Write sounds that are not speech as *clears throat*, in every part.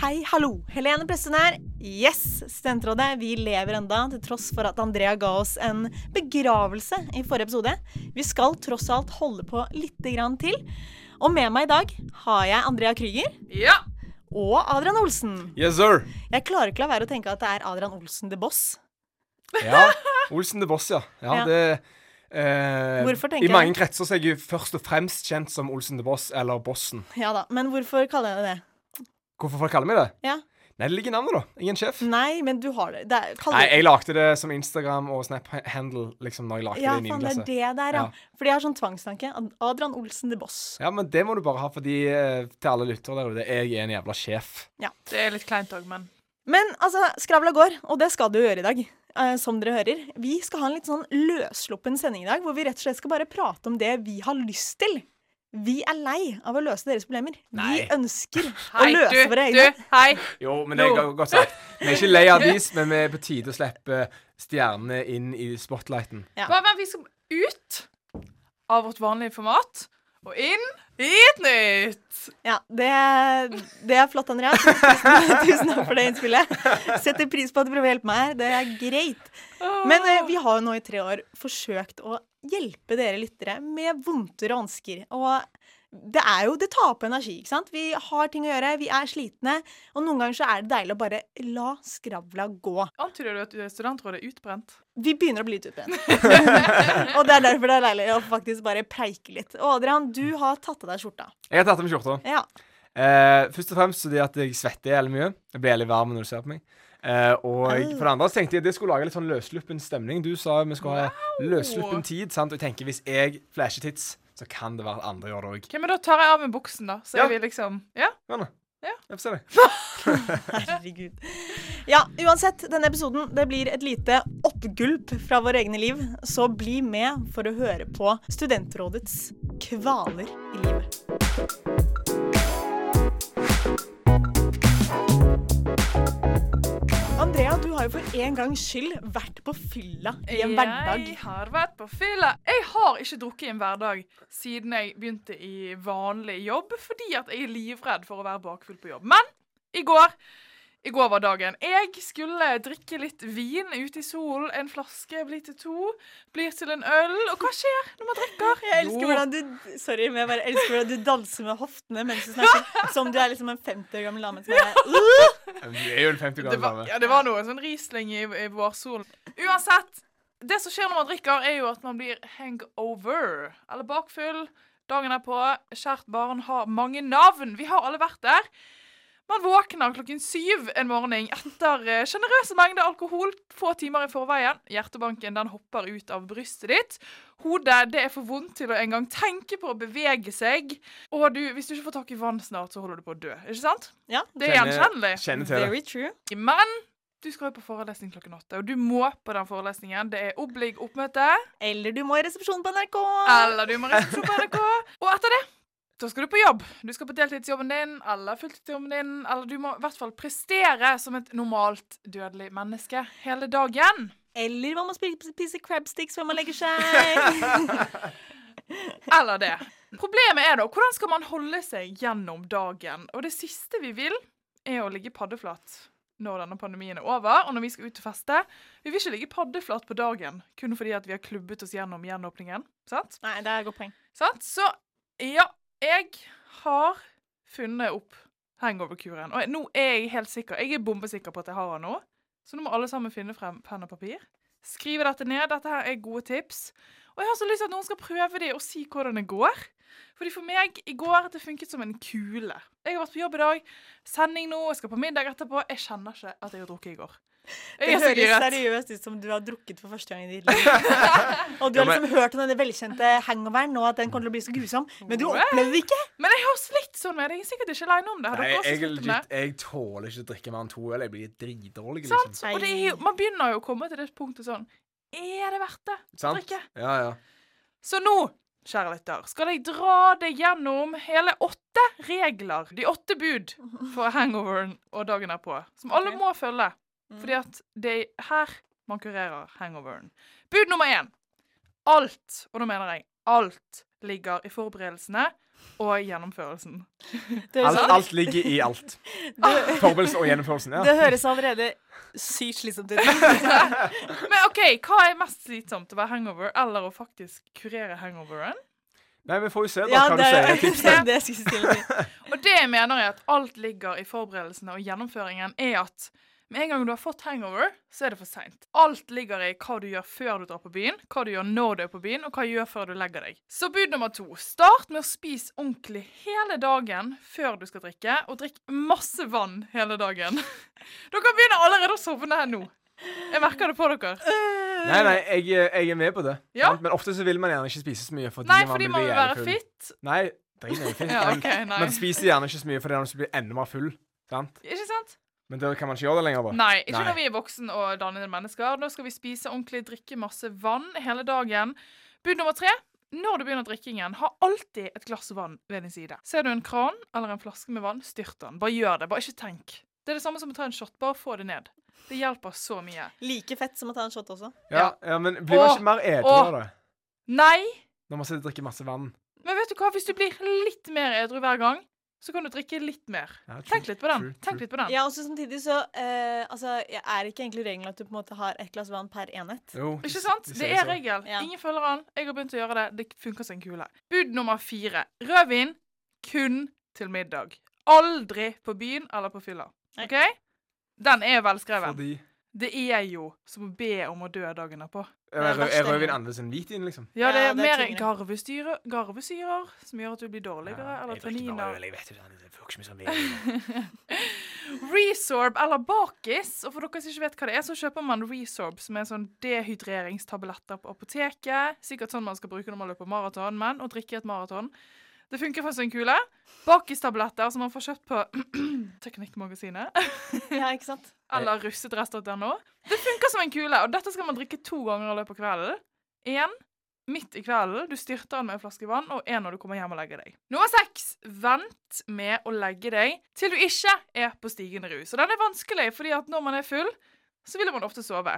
Hei, hallo. Helene Pressen her. Yes, Studentrådet, vi lever enda, til tross for at Andrea ga oss en begravelse i forrige episode. Vi skal tross alt holde på lite grann til. Og med meg i dag har jeg Andrea Krüger Ja. og Adrian Olsen. Yes, sir. Jeg klarer ikke la være å tenke at det er Adrian Olsen the Boss. Ja, Olsen the Boss, ja. ja, Ja. det eh, Hvorfor tenker I mange kretser så er jeg jo først og fremst kjent som Olsen the Boss, eller Bossen. Ja da, men hvorfor kaller jeg det det? Hvorfor folk kaller meg det? Ja. Nei, det ligger i navnet, da. Er sjef. Nei, men du har det. det er, Nei, jeg lagde det som Instagram og Snap-handle liksom når jeg lagde ja, det i faen, det er det der, ja. Ja. Fordi jeg har sånn tvangstanke. Adrian Olsen the Boss. Ja, men det må du bare ha fordi eh, til alle lyttere der ute, jeg er en jævla sjef. Ja. Det er litt kleint òg, men Men altså, skravla går, og det skal du gjøre i dag. Uh, som dere hører. Vi skal ha en litt sånn løssluppen sending i dag, hvor vi rett og slett skal bare prate om det vi har lyst til. Vi er lei av å løse deres problemer. Nei. Vi ønsker Hei, å løse du, våre du, egne. hei. Jo, men det er godt sagt. Vi er ikke lei av *laughs* dis, men vi er på tide å slippe stjernene inn i spotlighten. Ja. Bare vent, vi skal ut av vårt vanlige format og inn i et nytt. Ja, det, det er flott, Andrea. Tusen, *laughs* tusen takk for det innspillet. Setter pris på at du prøver å hjelpe meg her. Det er greit. Men eh, vi har jo nå i tre år forsøkt å hjelpe dere lyttere med vondter og vansker. Og det er jo Det tar på energi, ikke sant? Vi har ting å gjøre, vi er slitne. Og noen ganger så er det deilig å bare la skravla gå. Antyder du at studentrådet er utbrent? Vi begynner å bli litt utbrent. *laughs* og det er derfor det er deilig å faktisk bare preike litt. Og Adrian, du har tatt av deg skjorta. Jeg har tatt av meg skjorta. Ja. Eh, først og fremst fordi at jeg svetter jævlig mye. Jeg blir jævlig varm når du ser på meg. Eh, og Au. for det andre så tenkte jeg det skulle lage litt sånn løssluppen stemning. Du sa vi skulle ha løssluppen tid. sant? Og jeg tenker hvis jeg flasher tits, så kan det være at andre gjør det òg. Ok, men Da tar jeg av meg buksen, da. Så Ja. er vi liksom Ja. Ja. Ja. Jeg får se deg. *laughs* Herregud. Ja, uansett, denne episoden det blir et lite oppgulp fra våre egne liv. Så bli med for å høre på Studentrådets kvaler i livet. Andrea, du har jo for en gangs skyld vært på fylla i en hverdag. Jeg har vært på fylla. Jeg har ikke drukket i en hverdag siden jeg begynte i vanlig jobb, fordi at jeg er livredd for å være bakfull på jobb. Men i går i går var dagen. Jeg skulle drikke litt vin ute i solen. En flaske blir til to, blir til en øl. Og hva skjer når man drikker? *laughs* Jeg elsker Jo. hvordan du Sorry, men jeg bare elsker hvordan du danser med hoftene mens du snakker. *laughs* Som du er liksom en 50 år gammel dame som er uh! Du er jo en 50 år gammel dame. ja, det var noe sånn Riesling i, i vårsolen. Uansett, det som skjer når man drikker, er jo at man blir hangover. Eller bakfull. Dagen er på. Kjært barn har mange navn. Vi har alle vært der. Man våkner klokken syv en morgen etter eh, sjenerøse mengder alkohol få timer i forveien. Hjertebanken den hopper ut av brystet ditt. Hodet det er for vondt til å engang tenke på å bevege seg. Og du, hvis du ikke får tak i vann snart, så holder du på å dø. Ikke sant? Ja, Det er gjenkjennelig. Very true. Men du skal jo på forelesning klokken åtte, og du må på den forelesningen. Det er oblig oppmøte, Eller du må i resepsjonen på NRK. eller du må i resepsjon på NRK. Og etter det da skal du på jobb. Du skal på deltidsjobben din eller fulltidsjobben din. Eller du må i hvert fall prestere som et normalt dødelig menneske hele dagen. Eller man må spise, crabsticks før man legger seg. *laughs* *laughs* Eller det. Problemet er da, hvordan skal man holde seg gjennom dagen? Og det siste vi vil, er å ligge paddeflat når denne pandemien er over, og når vi skal ut og feste. Vi vil ikke ligge paddeflat på dagen kun fordi vi har klubbet oss gjennom gjenåpningen. Sant? Nei, det er et godt poeng. Sant? Så ja, jeg har funnet opp hangover-kuren. Og nå er jeg helt sikker. Jeg er bombesikker på at jeg har den nå. Så nå må alle sammen finne frem penn og papir. Skrive dette ned. Dette her er gode tips. Og jeg har så lyst til at noen skal prøve det og si hvordan det går. Fordi For meg i går det funket som en kule. Jeg har vært på jobb i dag. Sending nå, jeg skal på middag etterpå. Jeg kjenner ikke at jeg har drukket i går. Det høres seriøst ut som du har drukket for første gang i ditt liv. Og du har liksom hørt om denne velkjente hangoveren, og at den kommer til å bli så grusom. Men du opplevde det ikke. Men jeg har slitt sånn med det. Jeg er sikkert ikke aleine om det. Har Nei, dere også jeg, slitt med det? legit, jeg tåler ikke å drikke mer enn to øl. Jeg blir dritdårlig, Sant? liksom. Og det er jo, man begynner jo å komme til det punktet sånn Er det verdt det? Sant? Drikke? Ja, ja. Så nå, kjære lytter, skal jeg dra deg gjennom hele åtte regler. De åtte bud for hangoveren og dagen derpå. Som alle må følge. Fordi at det er her man kurerer hangoveren. Bud nummer én. Alt, og nå mener jeg alt, ligger i forberedelsene og gjennomførelsen. *laughs* Det høres, Alt, alt ligger i alt. *laughs* det, Forberedelse og gjennomførelsen. ja. det høres allerede sykt slitsomt ut. *laughs* Men OK, hva er mest slitsomt? Å være hangover eller å faktisk kurere hangoveren? Nei, Vi får jo se da Ja, hva det, du sier. det, det. Og det jeg mener jeg at alt ligger i forberedelsene og gjennomføringen, er at med en gang du har fått hangover, så er det for seint. Alt ligger i hva du gjør før du drar på byen, hva du gjør når du er på byen, og hva du gjør før du legger deg. Så bud nummer to. Start med å spise ordentlig hele dagen før du skal drikke, og drikk masse vann hele dagen. *laughs* Dere begynner allerede å sovne her nå. Jeg merker det på dere. Nei, nei, jeg, jeg er med på det. Ja. Men ofte så vil man gjerne ikke spise så mye fordi, Nei, man fordi man bli vil være fit. Nei, drit i det. *laughs* man spiser gjerne ikke så mye fordi man blir enda mer full. Sant? Ikke sant? Men det kan man ikke gjøre det lenger, da. Nei, ikke Nei. når vi er voksen og dannede mennesker. Nå skal vi spise ordentlig, drikke masse vann hele dagen. Bud nummer tre. Når du begynner drikkingen, ha alltid et glass vann ved din side. Ser du en kran eller en flaske med vann, styrt den. Bare gjør det. Bare ikke tenk. Det er det samme som å ta en shot. Bare få det ned. Det hjelper så mye. Like fett som å ta en shot også. Ja, ja, men blir man ikke mer edru av det? Nei, Når man sitter og drikker masse vann? men vet du hva? Hvis du blir litt mer edru hver gang, så kan du drikke litt mer. Ja, true, Tenk litt på den. true, Tenk true. litt på den. Ja, og så samtidig så uh, Altså, jeg er ikke egentlig regelen at du på en måte har ett glass vann per enhet. Jo, Ikke sant? de Det er regel. Ja. Ingen følger den. Jeg har begynt å gjøre det. Det funker som en kule. Bud nummer fire. Rødvin kun til middag. Aldri på byen eller på fylla. OK? Den er velskreven. Fordi Det er jo som å be om å dø dagen etterpå. Er, Det er rødvin annerledes enn hvitvin, liksom? Ja, det Ja, er det er mer garvesyre, garvesyrer som gjør at du blir dårligere, eller tanniner. jeg vet ikke, det får ikke så mye. *laughs* Resorb eller Bakis. Og for dere som ikke vet hva det er, så kjøper man Resorb, som er sånn dehydreringstabletter på apoteket. Sikkert sånn man skal bruke når man løper maraton, men å drikke et maraton. Det funker for en kule. Bakistabletter som man får kjøpt på *clears throat* Teknikkmagasinet *laughs* Ja, ikke sant? eller russedress.no. Det funker som en kule, og dette skal man drikke to ganger i løpet av kvelden. Én midt i kvelden. Du styrter den med en flaske vann, og én når du kommer hjem og legger deg. Nummer seks. Vent med å legge deg til du ikke er på stigende rus. Og den er vanskelig, fordi at når man er full, så vil man ofte sove.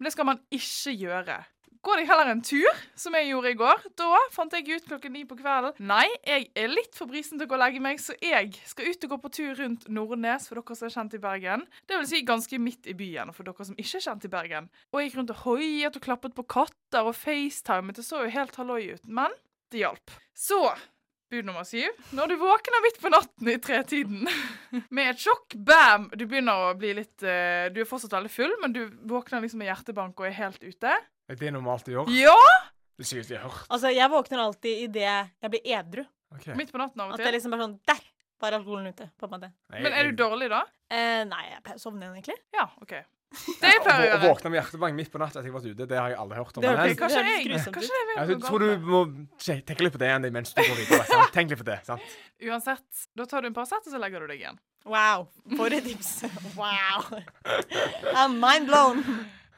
Men det skal man ikke gjøre. Gå jeg heller en tur, som jeg gjorde i går. Da fant jeg ut klokken ni på kvelden. Nei, jeg er litt for brisen til å gå og legge meg, så jeg skal ut og gå på tur rundt Nordnes, for dere som er kjent i Bergen. Det vil si ganske midt i byen, for dere som ikke er kjent i Bergen. Og jeg gikk rundt og hoiet og klappet på katter og facetimet. Det så jo helt halloi ut, men det hjalp. Så Bud nummer syv. Når du våkner midt på natten i tretiden *laughs* med et sjokk, bam! Du begynner å bli litt eh, Du er fortsatt veldig full, men du våkner liksom med hjertebank og er helt ute. Er det normalt å gjøre? Ja! Det sykeste jeg har hørt. Altså, jeg våkner alltid idet jeg blir edru. Okay. Midt på natten av At og det At til. liksom bare sånn Der var alkoholen ute. på en måte. Nei, Men er du dårlig da? Eh, nei, jeg sovner igjen, egentlig. Ja, OK. Det jeg pleier å Å gjøre. våkne med hjertebank midt på natta etter jeg har vært ute, det har jeg aldri hørt om. Det Men- hørtes- Kanskje jeg grusomt Kanskje jeg vet Jeg tror du galt. må tenke litt på det igjen mens du går videre. Sant? Tenk litt på det. sant? Uansett, da tar du en Paracet, og så legger du deg igjen. Wow. For et tips. Wow. *laughs* I'm mind blown.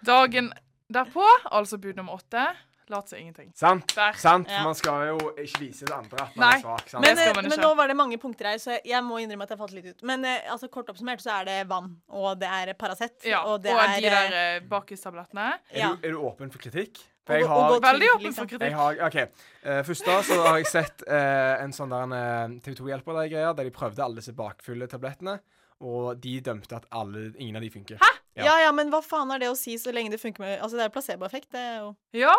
Dagen derpå, altså bud nummer åtte, lat som ingenting. Sant? Der. sant? Ja. Man skal jo ikke vise det andre at man Nei. er svak. sant? Men, Det eh, man men nå var det mange punkter her, så jeg må innrømme at jeg falt litt ut. Men eh, altså, kort oppsummert så er det vann, og det er Paracet, Ja, og og, det er de eh, der eh, bakistablettene. er, ja. du, er du åpen for kritikk? For jeg og har, Veldig åpen for jeg kritikk. har OK. Uh, først da så har jeg sett uh, en sånn der TV 2-hjelper der der de prøvde alle disse bakfulle tablettene, og de dømte at alle, ingen av de funker. Ja. Ja, ja, men hva faen har det å si så lenge det funker med Altså, det er placeboeffekt. Det er jo Ja,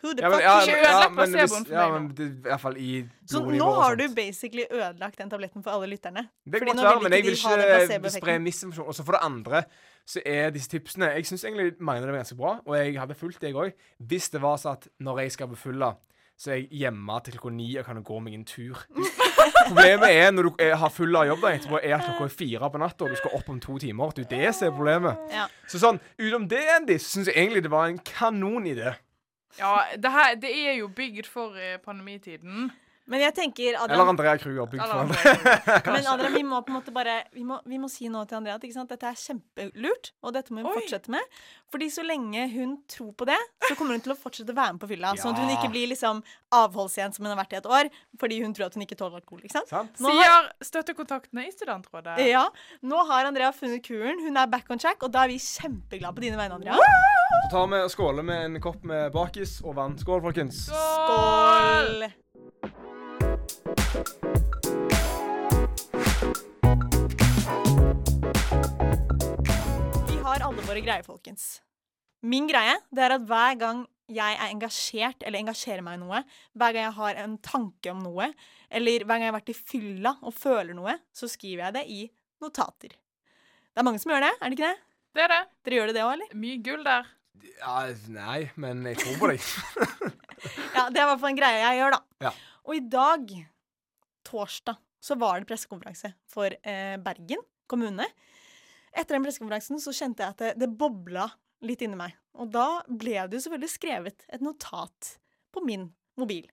Who the Ja, men, fuck ja, cares? Ikke men, ja, ødelagt men, hvis, placeboen for ja, Ja, men det, i hvert fall i Så nå har du basically ødelagt den tabletten for alle lytterne. Det kan godt være, men jeg vil ikke spre misinformasjon. Og så for det andre så er disse tipsene Jeg syns egentlig mange av dem er ganske bra, og jeg hadde fulgt det, jeg òg. Hvis det var sånn at når jeg skal befylle så er jeg hjemme til klokka ni og kan gå meg en tur. *laughs* Problemet er når du er, har full av jobb da etterpå, er at klokka er fire på natta, og du skal opp om to timer. Det er det som er problemet. Ja. Så sånn, utenom det, Andy, så syns jeg egentlig det var en kanonidé. ja det, her, det er jo bygd for eh, pandemitiden. Men jeg tenker Eller Adrian, Andrea Kruger, bygd for andre. *laughs* men Adrian, vi må på en måte bare Vi må, vi må si nå til Andrea at ikke sant? dette er kjempelurt, og dette må hun Oi. fortsette med. Fordi så lenge hun tror på det, så kommer hun til å fortsette å være med på fylla. Sånn at hun ikke blir liksom avholdsjent som hun har vært i et år, fordi hun tror at hun ikke tåler alkohol. ikke sant? Sant? Nå har, Sier støttekontaktene i studentrådet. ja, nå har Andrea funnet kuren, hun er back on track, og da er vi kjempeglade på dine vegne, Andrea. Så tar vi og skåler med en kopp med bakis og vann. Skål, folkens. Skål! Skål! Vi har alle våre greier, folkens. Min greie det er at hver gang jeg er engasjert eller engasjerer meg i noe, hver gang jeg har en tanke om noe, eller hver gang jeg har vært i fylla og føler noe, så skriver jeg det i notater. Det er mange som gjør det, er det ikke det? Det er det. Dere gjør det det òg, eller? Mye gull der. Ja, nei, men jeg tror på deg. *laughs* Ja, det er i hvert fall en greie jeg gjør, da. Ja. Og i dag, torsdag, så var det pressekonferanse for eh, Bergen kommune. Etter den pressekonferansen så kjente jeg at det, det bobla litt inni meg. Og da ble det jo selvfølgelig skrevet et notat på min mobil.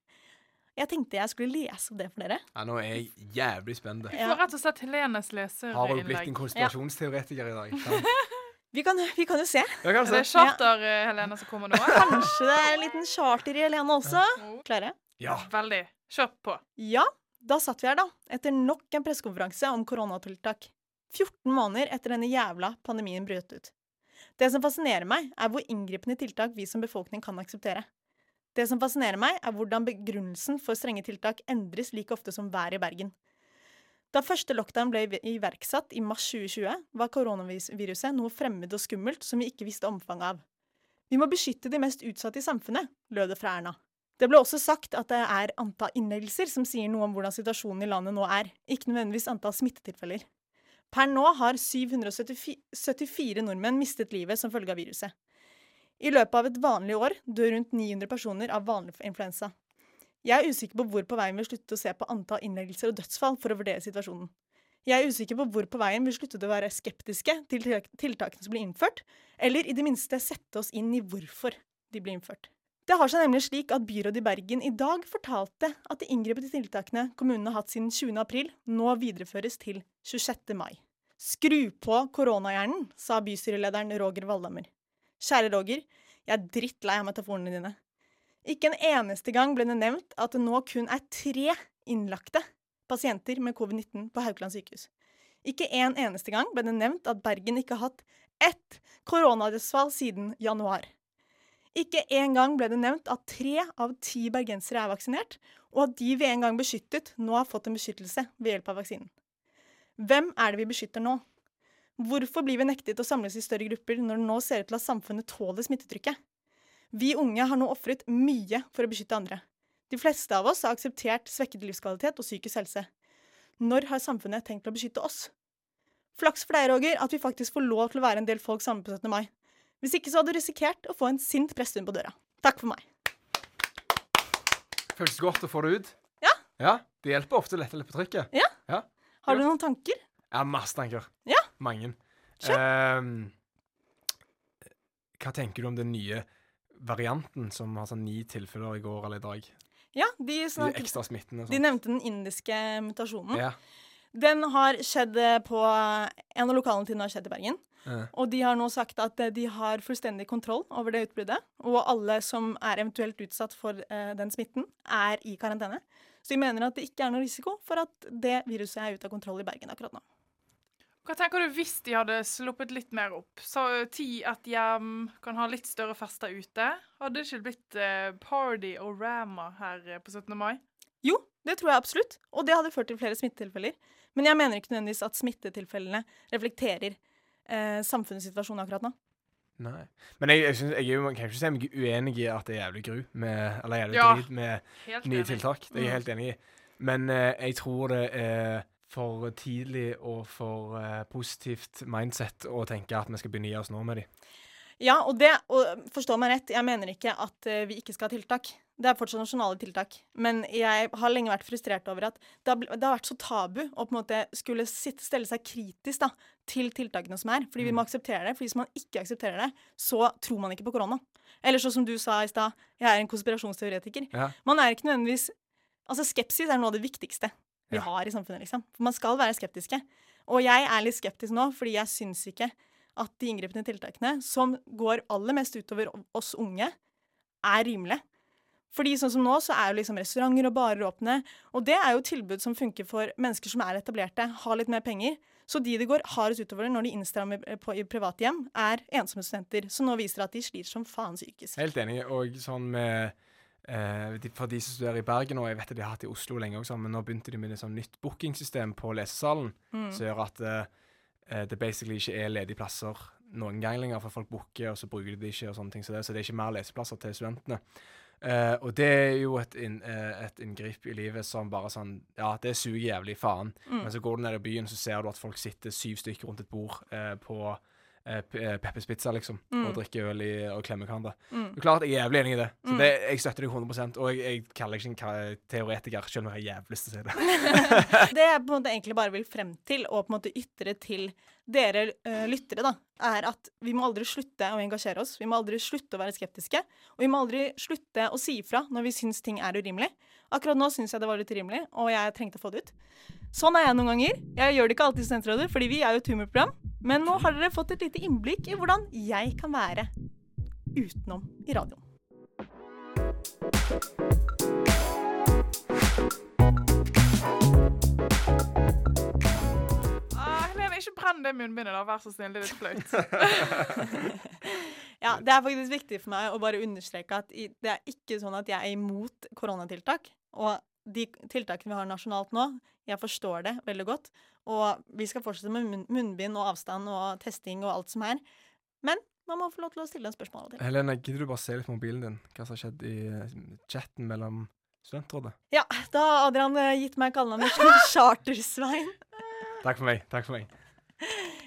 Jeg tenkte jeg skulle lese opp det for dere. Ja, nå er jeg jævlig spent. Ja. får rett og slett Helenes Har du blitt leserinnlegg. en konspirasjonsteoretiker i dag? *laughs* Vi kan, vi kan jo se. Jeg kan Er det se. charter-Helene som kommer nå? *laughs* Kanskje det er en liten charter i Helene også. Klare? Ja. Veldig. Kjør på. Ja, da satt vi her, da. Etter nok en pressekonferanse om koronatiltak. 14 måneder etter denne jævla pandemien brøt ut. Det som fascinerer meg, er hvor inngripende tiltak vi som befolkning kan akseptere. Det som fascinerer meg, er hvordan begrunnelsen for strenge tiltak endres like ofte som været i Bergen. Da første lockdown ble iverksatt i mars 2020, var koronaviruset noe fremmed og skummelt som vi ikke visste omfanget av. Vi må beskytte de mest utsatte i samfunnet, lød det fra Erna. Det ble også sagt at det er antall innleggelser som sier noe om hvordan situasjonen i landet nå er, ikke nødvendigvis antall smittetilfeller. Per nå har 774 nordmenn mistet livet som følge av viruset. I løpet av et vanlig år dør rundt 900 personer av vanlig influensa. Jeg er usikker på hvor på veien vi slutter å se på antall innleggelser og dødsfall for å vurdere situasjonen. Jeg er usikker på hvor på veien vi sluttet å være skeptiske til tiltakene som blir innført, eller i det minste sette oss inn i hvorfor de blir innført. Det har seg nemlig slik at byrådet i Bergen i dag fortalte at de inngripende tiltakene kommunen har hatt siden 20. april, nå videreføres til 26. mai. Skru på koronahjernen, sa bystyrelederen Roger Valhammer. Kjære Roger, jeg er drittlei av metaforene dine. Ikke en eneste gang ble det nevnt at det nå kun er tre innlagte pasienter med covid-19 på Haukeland sykehus. Ikke en eneste gang ble det nevnt at Bergen ikke har hatt ett koronadødsfall siden januar. Ikke en gang ble det nevnt at tre av ti bergensere er vaksinert, og at de vi en gang beskyttet, nå har fått en beskyttelse ved hjelp av vaksinen. Hvem er det vi beskytter nå? Hvorfor blir vi nektet å samles i større grupper når det nå ser ut til at samfunnet tåler smittetrykket? Vi unge har nå ofret mye for å beskytte andre. De fleste av oss har akseptert svekket livskvalitet og psykisk helse. Når har samfunnet tenkt å beskytte oss? Flaks for deg, Roger, at vi faktisk får lov til å være en del folk sammen på 17. mai. Hvis ikke så hadde du risikert å få en sint prestehund på døra. Takk for meg. Føles det godt å få det ut? Ja. Ja, Det hjelper ofte å lette litt på trykket. Ja. ja. Har du noen tanker? Ja, masse tanker. Ja. Mange. Kjør. Um, hva tenker du om den nye varianten som har sånn ni tilfeller i går eller i dag? Ja, de, De ekstra smittene og de sånn. nevnte den indiske mutasjonen. Ja. Den har skjedd eh, på En av lokalene til den har skjedd i Bergen. Ja. Og de har nå sagt at eh, de har fullstendig kontroll over det utbruddet. Og alle som er eventuelt utsatt for eh, den smitten, er i karantene. Så de mener at det ikke er noe risiko for at det viruset er ute av kontroll i Bergen akkurat nå. Hva tenker du hvis de hadde sluppet litt mer opp? Så ti at hjem kan ha litt større fester ute. Hadde det ikke blitt eh, party og rama her eh, på 17. mai? Jo, det tror jeg absolutt. Og det hadde ført til flere smittetilfeller. Men jeg mener ikke nødvendigvis at smittetilfellene reflekterer eh, samfunnets situasjon akkurat nå. Nei. Men jeg, jeg, synes, jeg jo, kan ikke si meg uenig i at det er jævlig gru med, eller jævlig Ja. drit med nye enig. tiltak. Det er jeg Mm. helt enig i. Men eh, jeg tror det er for tidlig og for eh, positivt mindset å tenke at vi skal begynne å gi oss nå med de. Ja, og det, og forstå meg rett, jeg mener ikke at eh, vi ikke skal ha tiltak. Det er fortsatt nasjonale tiltak. Men jeg har lenge vært frustrert over at det har, det har vært så tabu å på en måte skulle sitte, stelle seg kritisk da, til tiltakene som er. Fordi vi må akseptere det. For hvis man ikke aksepterer det, så tror man ikke på korona. Eller sånn som du sa i stad, jeg er en konspirasjonsteoretiker. Ja. Man er ikke nødvendigvis Altså, skepsis er noe av det viktigste vi Ja. har i samfunnet, liksom. For man skal være skeptiske. Og jeg er litt skeptisk nå, fordi jeg syns ikke at de inngripende tiltakene, som går aller mest utover oss unge, er rimelige. Fordi sånn som nå, så er jo liksom restauranter og barer åpne. Og det er jo tilbud som funker for mennesker som er etablerte, har litt mer penger. Så de det går hardest utover når de innstrammer på, i private hjem, er ensomme studenter. Som nå viser at de sliter som faen psykisk. Helt enig. Og sånn med eh, de, For de som studerer i Bergen, og jeg vet at de har hatt det i Oslo lenge også, men nå begynte de med et sånn nytt bookingsystem på lesesalen, Mm. som gjør at eh, eh, det basically ikke er ledige plasser noen gang lenger, for folk booker, og så bruker de det ikke, og sånne ting. Så det, så det er ikke mer leseplasser til studentene. Eh, og det er jo et, in, uh, et inngrip i livet som bare sånn Ja, det suger jævlig faen. Mm. Men så går du ned i byen, så ser du at folk sitter syv stykker rundt et bord uh, på Peppers Pizza, liksom, Mm. og drikker øl i, og klemmer hverandre. Mm. Klart, jeg er jævlig enig i det. Så Mm. det, jeg støtter deg 100 Og jeg, jeg kaller ikke en teoretiker, selv om jeg har jævlig lyst til å si det. *laughs* Det jeg på en måte egentlig bare vil frem til, og på en måte ytre til dere lyttere, da, er at vi må aldri slutte å engasjere oss. Vi må aldri slutte å være skeptiske. Og vi må aldri slutte å si ifra når vi syns ting er urimelig. Akkurat nå syns jeg det var litt urimelig, og jeg trengte å få det ut. Sånn er jeg noen ganger. Jeg gjør det ikke alltid i Studentrådet, fordi vi er jo et humorprogram. Men nå har dere fått et lite innblikk i hvordan jeg kan være utenom i radioen. Brenn det munnbindet, da. Vær så snill. Det er litt flaut. *laughs* Ja, det er faktisk viktig for meg å bare understreke at det er ikke sånn at jeg er imot koronatiltak. Og de tiltakene vi har nasjonalt nå, jeg forstår det veldig godt. Og vi skal fortsette med munnbind og avstand og testing og alt som er. Men man må få lov til å stille en spørsmål til. Helene, gidder du bare se litt på mobilen din? Hva som har skjedd i eh, chatten mellom studentrådet? Ja, da har Adrian eh, gitt meg kallenavnet *laughs* Chartersvein. Takk for meg. Takk for meg.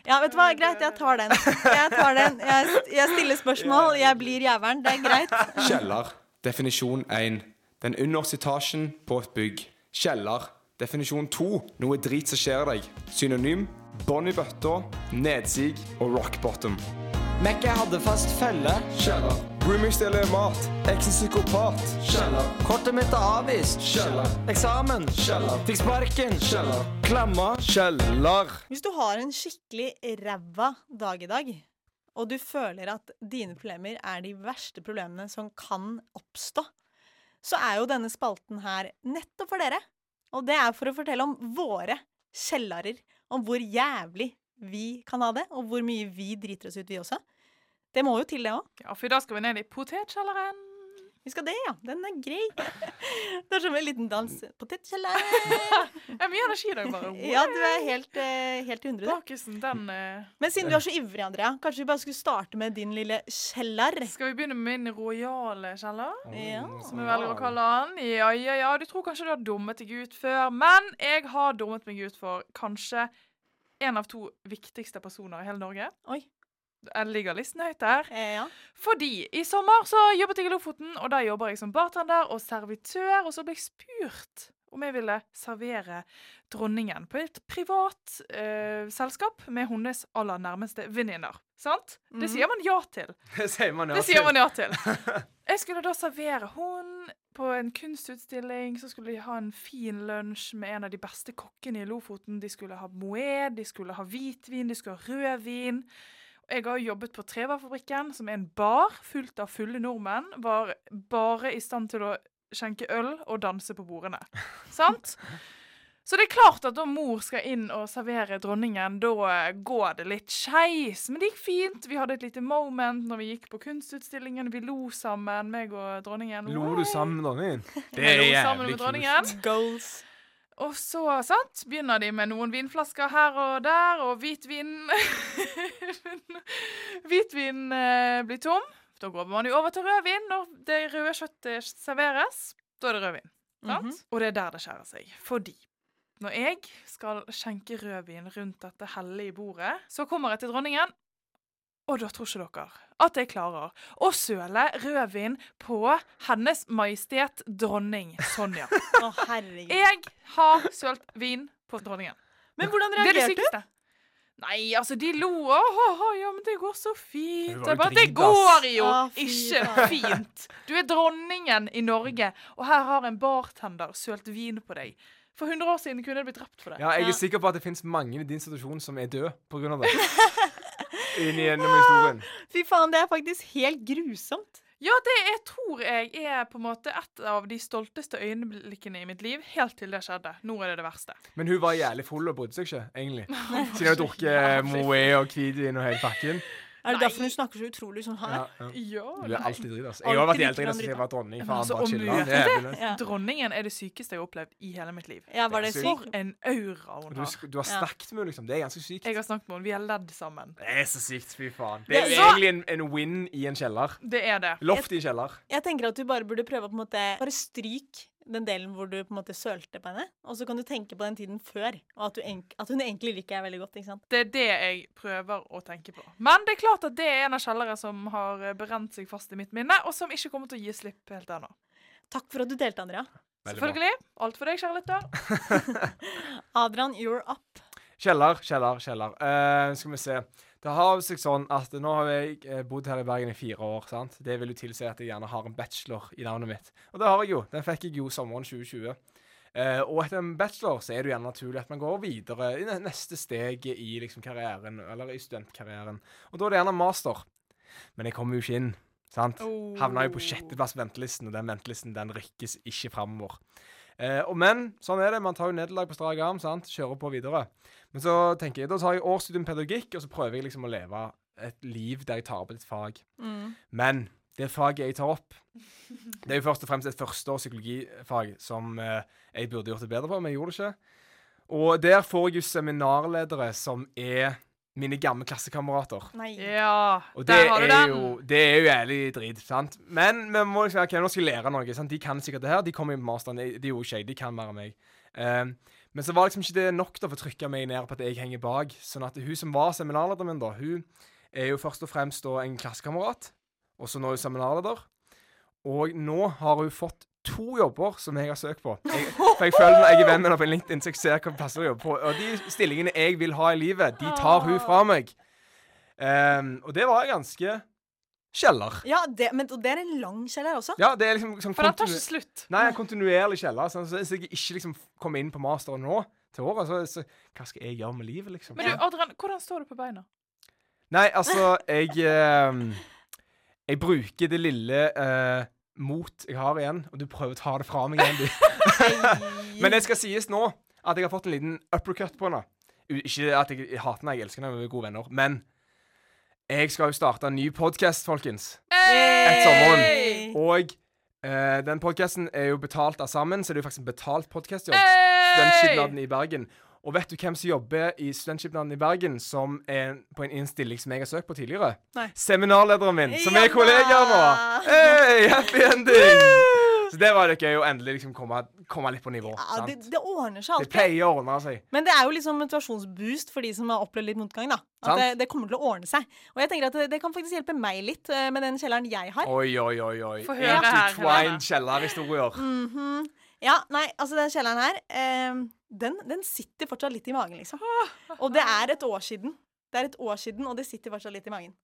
Ja, vet du hva, greit, jeg tar den. Jeg tar den. Jeg, jeg stiller spørsmål, jeg blir jævelen. Det er greit. Kjeller. Definisjon 1. Den underste etasjen på et bygg. Kjeller. Definisjon 2. Noe drit som skjer deg. Synonym. Bånn i bøtta, nedsig og rock bottom. Mekke hadde fast felle. Kjeller. Roomie stjeler mat. Eksen psykopat. Kjeller. Kortet mitt er avvist. Kjeller. Eksamen. Kjeller. Fikk sparken. Kjeller. Klemma. Kjeller! Hvis du har en skikkelig ræva dag i dag, og du føler at dine problemer er de verste problemene som kan oppstå, så er jo denne spalten her nettopp for dere. Og det er for å fortelle om våre kjellarer. Om hvor jævlig vi kan ha det, og hvor mye vi driter oss ut, vi også. Det må jo til, det òg. Ja, for i dag skal vi ned i potetkjelleren. Vi skal det, ja. Den er grei. *laughs* Det er som en liten dans. Potetkjeller. *laughs* det er mye energi i dag, bare. *laughs* Ja, du er helt, eh, helt i hundre, du. Bakisen, den uh... Men siden du er så ivrig, Andrea, kanskje vi bare skulle starte med din lille kjeller? Skal vi begynne med min rojale kjeller? Ja. Som vi velger å kalle den? Ja, ja, ja. Du tror kanskje du har dummet deg ut før, men jeg har dummet meg ut for kanskje en av to viktigste personer i hele Norge. Oi. Jeg ligger listen høyt der. Eh, ja. Fordi i sommer så jobbet jeg i Lofoten, og da jobber jeg som bartender og servitør. Og så ble jeg spurt om jeg ville servere dronningen på et privat eh, selskap med hennes aller nærmeste venninner. Sant? Det Mhm. sier man ja til. *laughs* Det sier man ja Det sier man ja til. *laughs* Jeg skulle da servere hun på en kunstutstilling. Så skulle de ha en fin lunsj med en av de beste kokkene i Lofoten. De skulle ha moed, de skulle ha hvitvin, de skulle ha rødvin. Og Jeg har jo jobbet på Trevarfabrikken, som er en bar fullt av fulle nordmenn. Var bare i stand til å skjenke øl og danse på bordene. *laughs* Sant? Så det er klart at da mor skal inn og servere dronningen, da eh, går det litt skeis. Men det gikk fint. Vi hadde et lite moment når vi gikk på kunstutstillingen. Vi lo sammen, meg og dronningen. Lo du sammen med dronningen? Det er jævlig med kult. dronningen. Goals. Og så sant, begynner de med noen vinflasker her og der, og hvitvin *laughs* Hvitvin eh, blir tom. Da går man jo over til rødvin når det røde kjøttet serveres. Da er det rødvin. sant? Mhm. Og det er der det skjærer seg. Fordi når jeg skal skjenke rødvin rundt dette hellige bordet, så kommer jeg til dronningen, og da tror ikke dere at jeg klarer å søle rødvin på Hennes Majestet Dronning Sonja. *laughs* Å, herregud. Jeg har sølt vin på dronningen. Men hvordan Det er det reagerte du? sykeste. Nei, altså, de lo. Åh, ja, men det går så fint. Det går Jeg jo det går jo Å, fy ikke faen. fint. Du er dronningen i Norge, og her har en bartender sølt vin på deg. For 100 år siden kunne du blitt drept for det. Ja, jeg Ja. er sikker på at det finnes mange i din situasjon som er døde av det. *laughs* Inn gjennom historien. Fy faen, det er faktisk helt grusomt. Ja, det jeg tror jeg er på en måte et av de stolteste øyeblikkene i mitt liv, helt til det skjedde. Nå er det det verste. Men hun var jævlig full og brydde seg ikke, egentlig. *laughs* Siden hun har drukket Moët og hvitvin og hele pakken. Er det derfor hun snakker så utrolig sånn her? Ja, ja. Ja. Du er alltid dritt, altså. Jeg har vært grann enn jeg var dronning. Faen, altså, bare er. *laughs* Ja. Dronningen er det sykeste jeg har opplevd i hele mitt liv. Ja, var det? For en aura hun har. Du, du har snakket med henne, liksom. Det er ganske sykt. Jeg har snakket med henne. Vi har ledd sammen. Det er så sykt, fy faen. Det er jo egentlig en, en win i en kjeller. Det er det. Loft i en kjeller. Jeg tenker at du bare burde prøve å på en måte Bare stryk den delen hvor du på en måte sølte på henne, og så kan du tenke på den tiden før, og at, du enk at hun egentlig liker deg veldig godt, ikke sant? Det er det jeg prøver å tenke på. Men det er klart at det er en av kjellere som har eh, brent seg fast i mitt minne, og som ikke kommer til å gi slipp helt ennå. Takk for at du delte, Andrea. Veldig bra. Selvfølgelig. Alt for deg, kjære lytter. *laughs* Adrian, you're up. Kjeller, kjeller, kjeller. Uh, skal vi se. Det har seg sånn at nå har jeg eh, bodd her i Bergen i fire år. sant? Det vil jo tilsi at jeg gjerne har en bachelor i navnet mitt. Og det har jeg jo. Den fikk jeg jo sommeren 2020. Eh, og etter en bachelor så er det jo gjerne naturlig at man går videre i neste steg i liksom karrieren, eller i studentkarrieren. Og da er det gjerne master. Men jeg kommer jo ikke inn. sant? Oh. Havna jo på sjetteplass på ventelisten, og den ventelisten den rykkes ikke framover. Eh, og men sånn er det. Man tar jo nederlag på strak arm. sant? Kjører på videre. Men så tenker jeg, da tar jeg årsstudium pedagogikk, og så prøver jeg liksom å leve et liv der jeg tar opp et fag. Mm. Men det faget jeg tar opp, det er jo først og fremst et førsteårs psykologifag som eh, jeg burde gjort det bedre på, men jeg gjorde det ikke. Og der får jeg jo seminarledere som er mine gamle klassekamerater. Ja, Og det der har du er, den. jo, det er jo jævlig drit, sant? Men vi må liksom, ok, nå skal jeg lære noe. sant? De kan sikkert det her. De kommer på masteren. Det det gjorde ikke jeg. De kan mer enn meg. Um, men så var liksom ikke det nok da for å trykke meg ned på at jeg henger bak. Sånn at hun som var seminarlederen min, da, hun er jo først og fremst da en klassekamerat. Og så nå er hun seminarleder. Og nå har hun fått to jobber som jeg har søkt på. Jeg, for jeg føler jeg er venn med henne på LinkedIn, så jeg ser hva plasser hun jobber på. Og de stillingene jeg vil ha i livet, de tar hun fra meg. Um, og det var ganske kjeller. Ja, det, men det er en lang kjeller også. Ja, det er liksom sånn For den tar ikke slutt. Nei, en kontinuerlig kjeller. Sånn, så hvis jeg ikke liksom kommer inn på masteren nå, til året, så, så hva skal jeg gjøre med livet, liksom? Men du, Adrian, hvordan står du på beina? Nei, altså, jeg eh, Jeg bruker det lille eh, mot jeg har igjen, og du prøver å ta det fra meg igjen, du. *laughs* Men det skal sies nå at jeg har fått en liten uppercut på henne. Ikke at jeg hater henne, jeg elsker henne, vi er gode venner. Men jeg skal jo starte en ny podkast, folkens. Hey! sommeren. Og eh, den podkasten er jo betalt av sammen, så det er jo faktisk en betalt podkastjobb. Studentskipnaden i Bergen. Og vet du hvem som jobber i Studentskipnaden i Bergen, som er på en innstilling som jeg har søkt på tidligere? Nei. Seminarlederen min, som er kollegaer kollega nå. Hey, happy ending! Så det var det gøy å endelig liksom komme, komme litt på nivå. Ja, det, det ordner seg Det pleier å ordne seg. Men det er jo liksom motivasjonsboost for de som har opplevd litt motgang. da. At det, det kommer til å ordne seg. Og jeg tenker at det, det kan faktisk hjelpe meg litt eh, med den kjelleren jeg har. Oi, oi, oi. oi. Få høre her, Intertwined kjellerhistorier. Mm -hmm. Ja, nei, altså den kjelleren her, eh, den, den sitter fortsatt litt i magen, liksom. Og det er et år siden. Det er et år siden, og det sitter fortsatt litt i magen.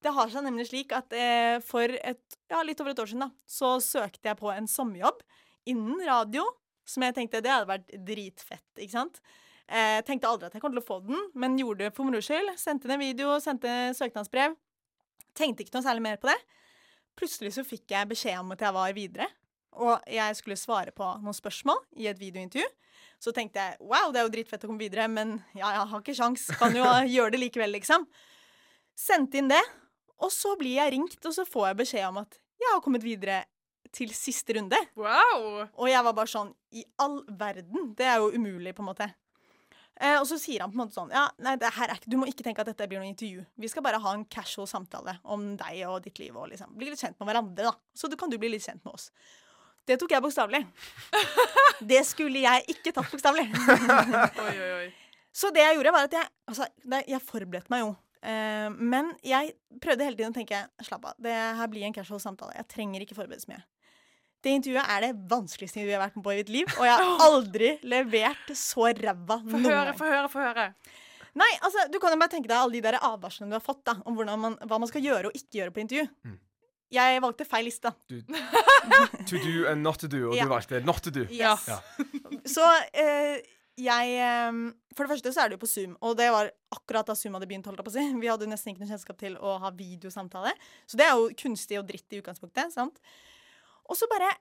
Det har seg nemlig slik at eh, for et, ja, litt over et år siden da, så søkte jeg på en sommerjobb innen radio, som jeg tenkte det hadde vært dritfett, ikke sant? Eh, tenkte aldri at jeg kom til å få den, men gjorde det for moro skyld. Sendte en video, sendte søknadsbrev. Tenkte ikke noe særlig mer på det. Plutselig så fikk jeg beskjed om at jeg var videre, og jeg skulle svare på noen spørsmål i et videointervju. Så tenkte jeg wow, det er jo dritfett å komme videre, men ja, jeg har ikke sjans. Kan jo *laughs* gjøre det likevel, liksom. Sendte inn det, og så blir jeg ringt, og så får jeg beskjed om at jeg har kommet videre til siste runde. Wow! Og jeg var bare sånn I all verden! Det er jo umulig, på en måte. Eh, og så sier han på en måte sånn Ja, nei, det her er ikke, du må ikke tenke at dette blir noe intervju. Vi skal bare ha en casual samtale om deg og ditt liv og liksom bli litt kjent med hverandre, da. Så du kan du bli litt kjent med oss. Det tok jeg bokstavelig. *laughs* Det skulle jeg ikke tatt bokstavelig. *laughs* Oi, oi, oi. Så det jeg gjorde, var at jeg Altså, det, jeg forberedte meg jo. Uh, men jeg prøvde hele tiden å tenke slapp av, det her blir en casual samtale. Jeg trenger ikke forberede så mye. Det intervjuet er det vanskeligste intervjuet jeg har vært med på i mitt liv, og jeg har aldri levert så ræva noen gang. få høre, få høre. Nei, altså, du kan jo bare tenke deg alle de der advarslene du har fått da, om man, hva man skal gjøre og ikke gjøre på intervju. Mm. Jeg valgte feil liste. To do and not to do, og Ja. du valgte not to do. Yes. Ja. Så eh, jeg eh, For det første så er det jo på Zoom, og det var akkurat da Zoom hadde begynt. holdt på å si. Vi hadde nesten ikke noe kjennskap til å ha videosamtale. Så det er jo kunstig og dritt i utgangspunktet. sant? Og så bare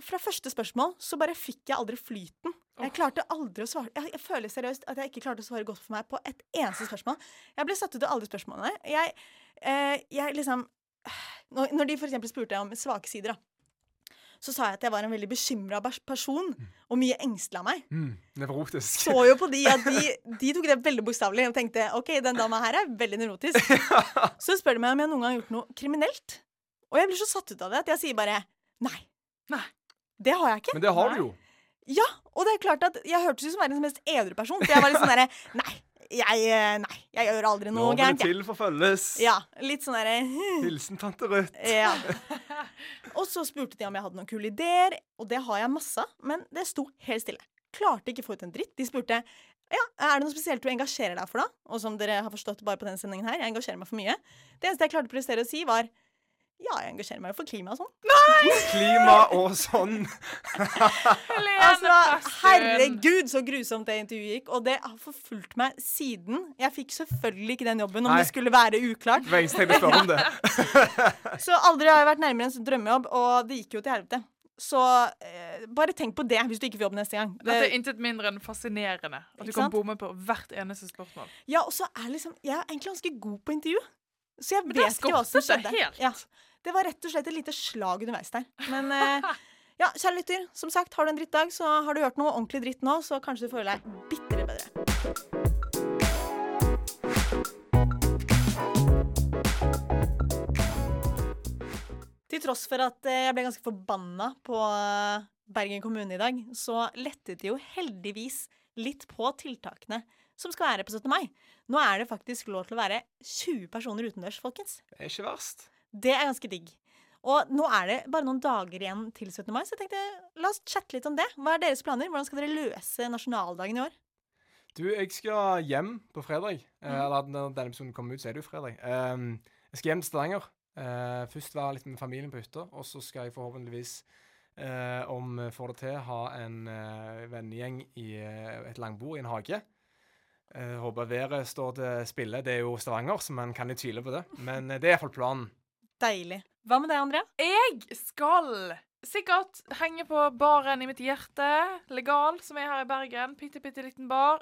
fra første spørsmål så bare fikk jeg aldri flyten. Jeg klarte aldri å svare Jeg, jeg føler seriøst at jeg ikke klarte å svare godt for meg på et eneste spørsmål. Jeg ble satt ut av alle spørsmålene. Jeg, eh, jeg liksom Når, når de eksempel spurte om svake sider, da, så sa jeg at jeg var en veldig bekymra person og mye engstelig av meg. Mm, nevrotisk. Så jo på de at de, de tok det veldig bokstavelig og tenkte OK, den dama her er veldig nevrotisk. *laughs* Så spør de meg om jeg noen gang har gjort noe kriminelt. Og jeg blir så satt ut av det at jeg sier bare nei. Nei. Det har jeg ikke. Men det har du jo. Ja, og det er klart at jeg hørtes ut som verdens mest edru person. For jeg var litt sånn derre Nei, jeg, eh, nei, jeg gjør aldri noe gærent. det til forfølges. Ja, litt sånn derre Hilsen tante Ruth. ja. *laughs* Og så spurte de om jeg hadde noen kule ideer, og det har jeg masse men det sto helt stille. Klarte ikke å få ut en dritt. De spurte ja, er det noe spesielt du engasjerer deg for, da? Og som dere har forstått bare på denne sendingen her, jeg engasjerer meg for mye. Det eneste jeg klarte å prestere å si, var ja, jeg engasjerer meg jo for klima og sånn. Klima og sånn. *laughs* Altså, herregud, så grusomt det intervjuet gikk. Og det har forfulgt meg siden. Jeg fikk selvfølgelig ikke den jobben om Nei. det skulle være uklart. Det om det. *laughs* Så aldri har jeg vært nærmere en drømmejobb, og det gikk jo til helvete. Så eh, bare tenk på det hvis du ikke får jobb neste gang. Dette er Det, intet mindre enn fascinerende. At du kan bomme på hvert eneste spørsmål. ja, og så er liksom Jeg er egentlig ganske god på intervju. Så jeg vet ikke hva som det skjedde. helt. Ja, det var rett og slett et lite slag underveis der. Men eh, ja, kjære lytter, som sagt, har du en drittdag, så har du hørt noe ordentlig dritt nå, så kanskje du føler deg bitte bedre. Til tross for at eh, jeg ble ganske forbanna på eh, Bergen kommune i dag, så lettet de jo heldigvis litt på tiltakene som skal være på 17. mai. Nå er det faktisk lov til å være 20 personer utendørs, folkens. Det er ikke verst. Det er ganske digg. Og nå er det bare noen dager igjen til 17. mai, så jeg tenkte la oss chatte litt om det. Hva er deres planer? Hvordan skal dere løse nasjonaldagen i år? Du, jeg skal hjem på fredag. Mhm. Eller når denne episoden kommer ut, så er det jo fredag. Um, jeg skal hjem til Stavanger. Eh, først være litt med familien på hytta, og så skal jeg forhåpentligvis, eh, om vi får det til, ha en vennegjeng i et langbord i en hage. Håper været står til spille. Det er jo Stavanger, så man kan jo tvile på det. Men det er iallfall planen. Deilig. Hva med deg, Andrea? Jeg skal sikkert henge på baren i mitt hjerte, Legal, som er her i Bergen. Bitte, bitte liten bar.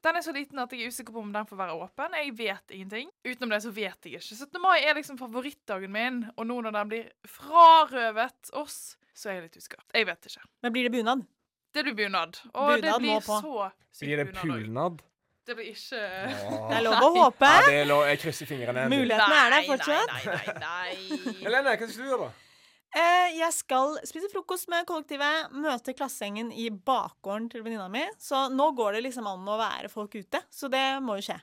Den er så liten at jeg er usikker på om den får være åpen. Jeg vet ingenting. Utenom det så vet jeg ikke. 17. mai er liksom favorittdagen min, og nå når den blir frarøvet oss, så er jeg litt usikker. Jeg vet ikke. Men blir det bunad? Det blir bunad. Og Bunad må blir så sykt Blir det pulnad? Det blir ikke Det er lov å håpe. Ja, det er lov. Jeg krysser fingrene. Mulighetene er der fortsatt. Nei, nei, nei. nei. Helene, hva skal du gjøre, da? Eh, jeg skal spise frokost med kollektivet, møte klassegjengen i bakgården til venninna mi. Så nå går det liksom an å være folk ute. Så det må jo skje.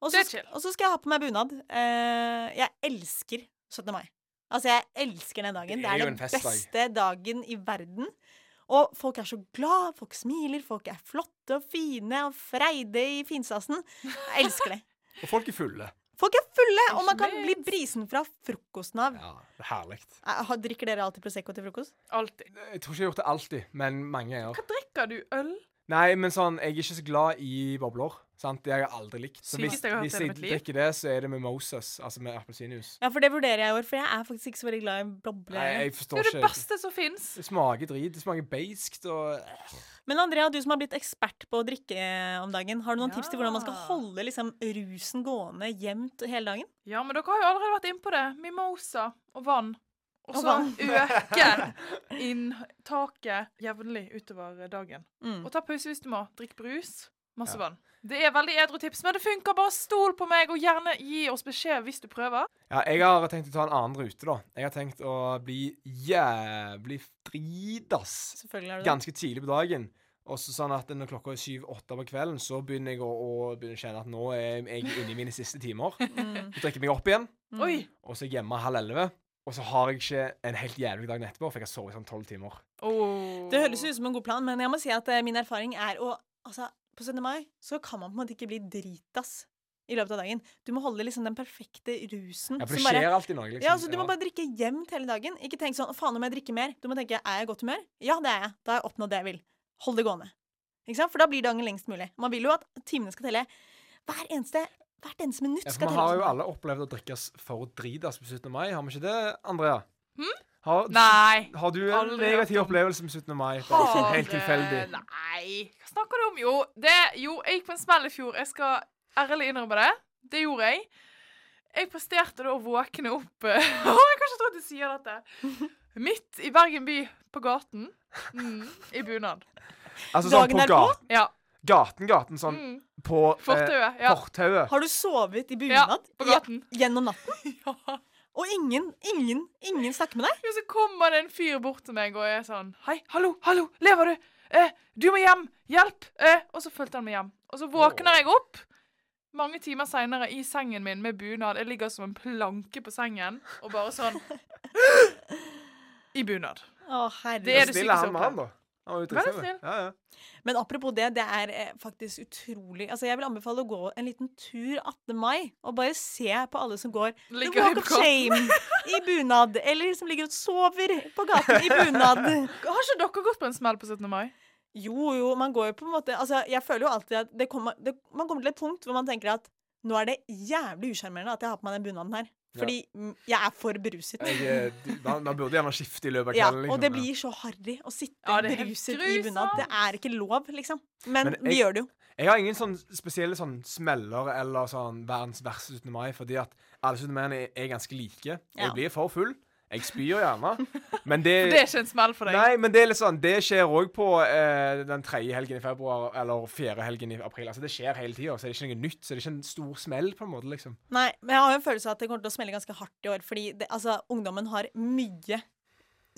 Og Det så er chill. og så skal jeg ha på meg bunad. Eh, jeg elsker 17. mai. Altså, jeg elsker den dagen. Det Det er er, den beste dagen i verden. Og folk er så glad, folk smiler, folk er flotte og fine og freide i finstasen. Jeg elsker det. *laughs* Og folk er fulle. Folk er fulle, og man kan bli brisen fra frokosten av. Ja, det er herlig. Eh, Drikker dere alltid Prosecco til frokost? Alltid. Jeg tror ikke jeg har gjort det alltid, men mange ganger. Hva drikker du? Øl? Nei, men sånn, jeg er ikke så glad i bobler. Sant? Det har jeg aldri likt. Så hvis, hvis jeg drikker det, så er det med Moses, altså med appelsinjuice. Ja, for det vurderer jeg i år, for jeg er faktisk ikke så veldig glad i bobler. Nei, jeg Det forstår er det beste som fins. Det smaker drit. Det smaker beiskt og Men Andrea, du som har blitt ekspert på å drikke eh, om dagen, har du noen Ja. tips til hvordan man skal holde liksom, rusen gående jevnt hele dagen? Ja, men dere har jo allerede vært inne på det. Mimosa og vann. Og så øker øke *laughs* inntaket jevnlig utover dagen. Mm. Og ta pause hvis du må. Drikk brus. Masse Ja. vann. Det er veldig edru tips, men det funker. Bare stol på meg, og gjerne gi oss beskjed hvis du prøver. Ja, jeg har tenkt å ta en annen rute, da. Jeg har tenkt å bli jævlig dritas Selvfølgelig er det. ganske tidlig på dagen. Og så sånn at når klokka er syv-åtte på kvelden, så begynner jeg å, å begynne kjenne at nå er jeg inne i mine siste timer. *laughs* Mm. Så drikker jeg meg opp igjen, Mm. Og så er jeg hjemme halv elleve. Og så har jeg ikke en helt jævlig dag etterpå, for jeg har sovet sånn tolv timer. Oh. Det høres ut som en god plan, men jeg må si at eh, min erfaring er å Altså, på 17. mai så kan man på en måte ikke bli dritas i løpet av dagen. Du må holde liksom den perfekte rusen. Ja, for som det bare- skjer alltid noe, liksom. Ja, altså Du må bare drikke jevnt hele dagen. Ikke tenk sånn 'faen, om jeg drikker mer'. Du må tenke 'er jeg i godt humør'? Ja, det er jeg. Da har jeg oppnådd det jeg vil. Hold det gående. Ikke sant? For da blir dagen lengst mulig. Man vil jo at timene skal telle. Hver eneste, hvert eneste minutt Ja, skal Vi telle. har jo alle opplevd å drikkes for dritas på 17. mai, har vi ikke det, Andrea? Har, Nei. har du en negativ om. opplevelse med 17. mai? Bare sånn helt tilfeldig. Nei, hva snakker du om? Jo, det, jo, jeg gikk på en smell i fjor. Jeg skal ærlig innrømme det. Det gjorde jeg. Jeg presterte da å våkne opp *laughs* Å, jeg kan ikke tro at du sier dette. Midt i Bergen by, på gaten. Mm, I bunad. Altså sånn Dagen på gaten, Ja. gaten, gaten, sånn Mm, på eh, Fortauet. Ja. Har du sovet i bunad ja. På gaten. Gjennom natten? *laughs* Ja. Og ingen, ingen, ingen snakker med deg? Jo, så kommer det en fyr bort til meg og er sånn Hei, hallo, hallo, lever du? Eh, du må hjem! Hjelp! Eh, og så fulgte han meg hjem. Og så våkner jeg opp mange timer seinere i sengen min med bunad. Jeg ligger som en planke på sengen og bare sånn *laughs* I bunad. Å, herregud. Det er det sykeste jeg har han, Ja, ja. Men apropos det, det er eh, faktisk utrolig Altså, Jeg vil anbefale å gå en liten tur 18. mai og bare se på alle som går The Walk of. Shame i bunad, eller som ligger og sover på gaten i bunad. *laughs* Har ikke dere gått på en smell på 17. mai? Jo, jo, man går jo på en måte Altså, jeg føler jo alltid at det kommer, det, man kommer til et punkt hvor man tenker at nå er det jævlig usjarmerende at jeg har på meg den bunaden her. Fordi ja. jeg er for beruset. Jeg, eh, man burde gjerne skifte i løpet av Ja, kvelden. liksom, og det blir så harry å sitte Ja, er beruset i bunad. Det er ikke lov, liksom. Men, Men vi gjør det jo. Jeg har ingen sånn spesielle sånn smeller eller sånn verdens verste 17. mai, fordi at alle 17. mai er, er ganske like. Ja. Jeg blir for full. Jeg spyr gjerne. Men det, *laughs* For det er ikke en smell for deg? Nei, men det er litt sånn Det skjer òg på eh, den tredje helgen i februar eller fjerde helgen i april. Altså Det skjer hele tida, så det er ikke noe nytt. Så det er ikke en stor smell, på en måte, liksom. Nei, men jeg har jo en følelse av at det kommer til å smelle ganske hardt i år. Fordi det, altså, ungdommen har mye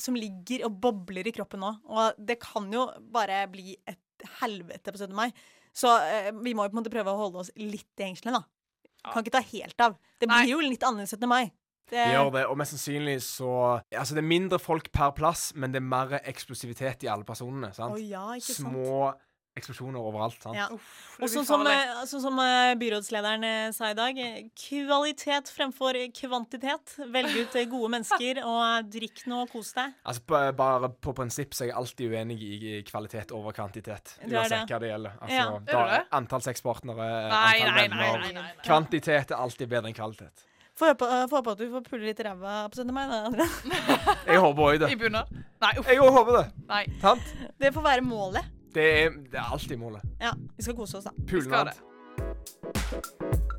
som ligger og bobler i kroppen nå. Og det kan jo bare bli et helvete på 17. mai. Så eh, vi må jo på en måte prøve å holde oss litt i hengslene, da. Ja. Kan ikke ta helt av. Det Nei. blir jo litt annerledes 17. mai. Det, Det gjør det, og mest sannsynlig så Altså, det er mindre folk per plass, men det er mer eksplosivitet i alle personene. sant? Oh, ja, ikke sant. Små eksplosjoner overalt. sant? Ja. Uff, Og sånn som, sånn som eh, byrådslederen eh, sa i dag, kvalitet fremfor kvantitet. Velg ut gode mennesker, og drikk nå og kos deg. Altså, på, Bare på prinsipp så er jeg alltid uenig i kvalitet over kvantitet. Uansett hva det gjelder. Altså, Ja. Da, antall sexpartnere, Nei, antall nei, nei, venner nei, nei, nei. Kvantitet er alltid bedre enn kvalitet. Får håpe, eh, håpe at du får pulle litt ræva på 17. mai. Da. *laughs* Jeg håper òg det. I bunad? Nei, uff. Jeg òg håper det. Nei. Sant? Det får være målet. Det er, det er alltid målet. Ja, vi skal kose oss, da. Vi skal Pulnad. det.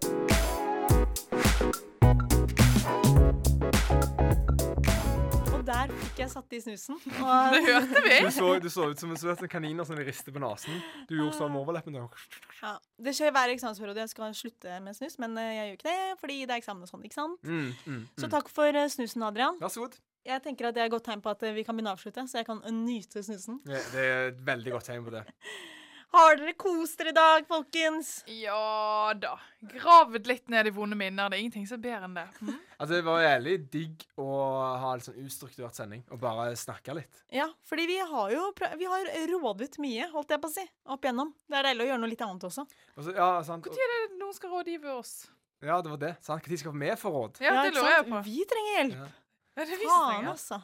Der fikk jeg satt i snusen. *laughs* Det hørte vi. Du så, du så ut som en kanin som rister på nesen. Du gjorde sånn med overleppen. ja, det skjer hver eksamensperiode. Jeg skal slutte med snus, men eh, jeg gjør ikke det fordi det er eksamen og sånn. ikke sant? Mm, mm, Så mm. takk for eh, snusen, Adrian. Vær så god. Jeg tenker at det er et godt tegn på at eh, vi kan begynne å avslutte, så jeg kan nyte snusen. Ja, det er et veldig godt tegn på det. *laughs* Har dere kost dere i dag, folkens? Ja da. Gravd litt ned i vonde minner. Det er ingenting som er bedre enn det. Mm. Altså, Det var jævlig digg å ha en sånn ustrukturert sending og bare snakke litt. Ja, fordi vi har jo prø- vi har rådet mye, holdt jeg på å si, opp igjennom. Det er deilig å gjøre noe litt annet også. Altså, så, ja, sant? Når er det noen skal rådgive oss? Ja, det var det. sant? Når skal vi få råd? Ja, det lurer jeg på. Vi trenger hjelp. Ja. Ja, det som Faen, altså.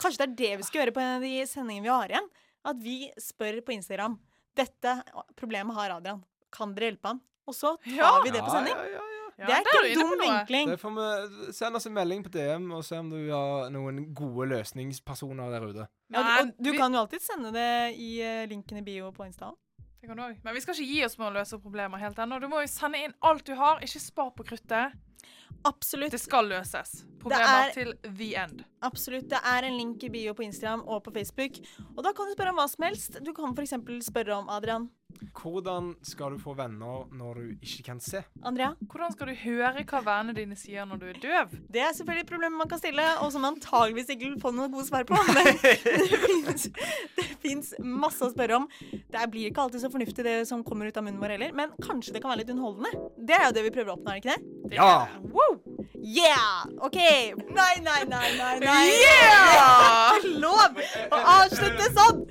Kanskje det er det vi skal gjøre på en av de sendingene vi har igjen? At vi spør på Instagram Dette problemet har Adrian. Kan dere hjelpe ham? Og så tar Ja. vi det på sending. Ja, ja, ja. Ja, det er ikke en dum vinkling. Det får vi Send oss en melding på DM og se om du har noen gode løsningspersoner der ute. Ja, og du kan jo alltid sende det i eh, linken i bio på Insta. Men vi skal ikke gi oss med å løse problemer helt ennå. Du må jo sende inn alt du har. Ikke spar på kruttet. Absolutt. Det skal løses. Problemer er- til the end. Absolutt. Det er en link i bio på Instagram og på Facebook. Og da kan du spørre om hva som helst. Du kan f.eks. spørre om Adrian. Hvordan skal du få venner når du ikke kan se? Andrea? Hvordan skal du høre hva vennene dine sier når du er døv? Det er selvfølgelig et problem man kan stille, og som man antageligvis ikke vil få noen gode svar på. Men *laughs* det fins- det fins masse å spørre om. Det blir ikke alltid så fornuftig det som kommer ut av munnen vår heller, men kanskje det kan være litt underholdende. Det er jo det vi prøver å oppnå, er det ikke det? Det Ja! Wow! Yeah! OK! Nei, nei, nei, nei. nei. Yeah! *laughs* Lov å avslutte sånn!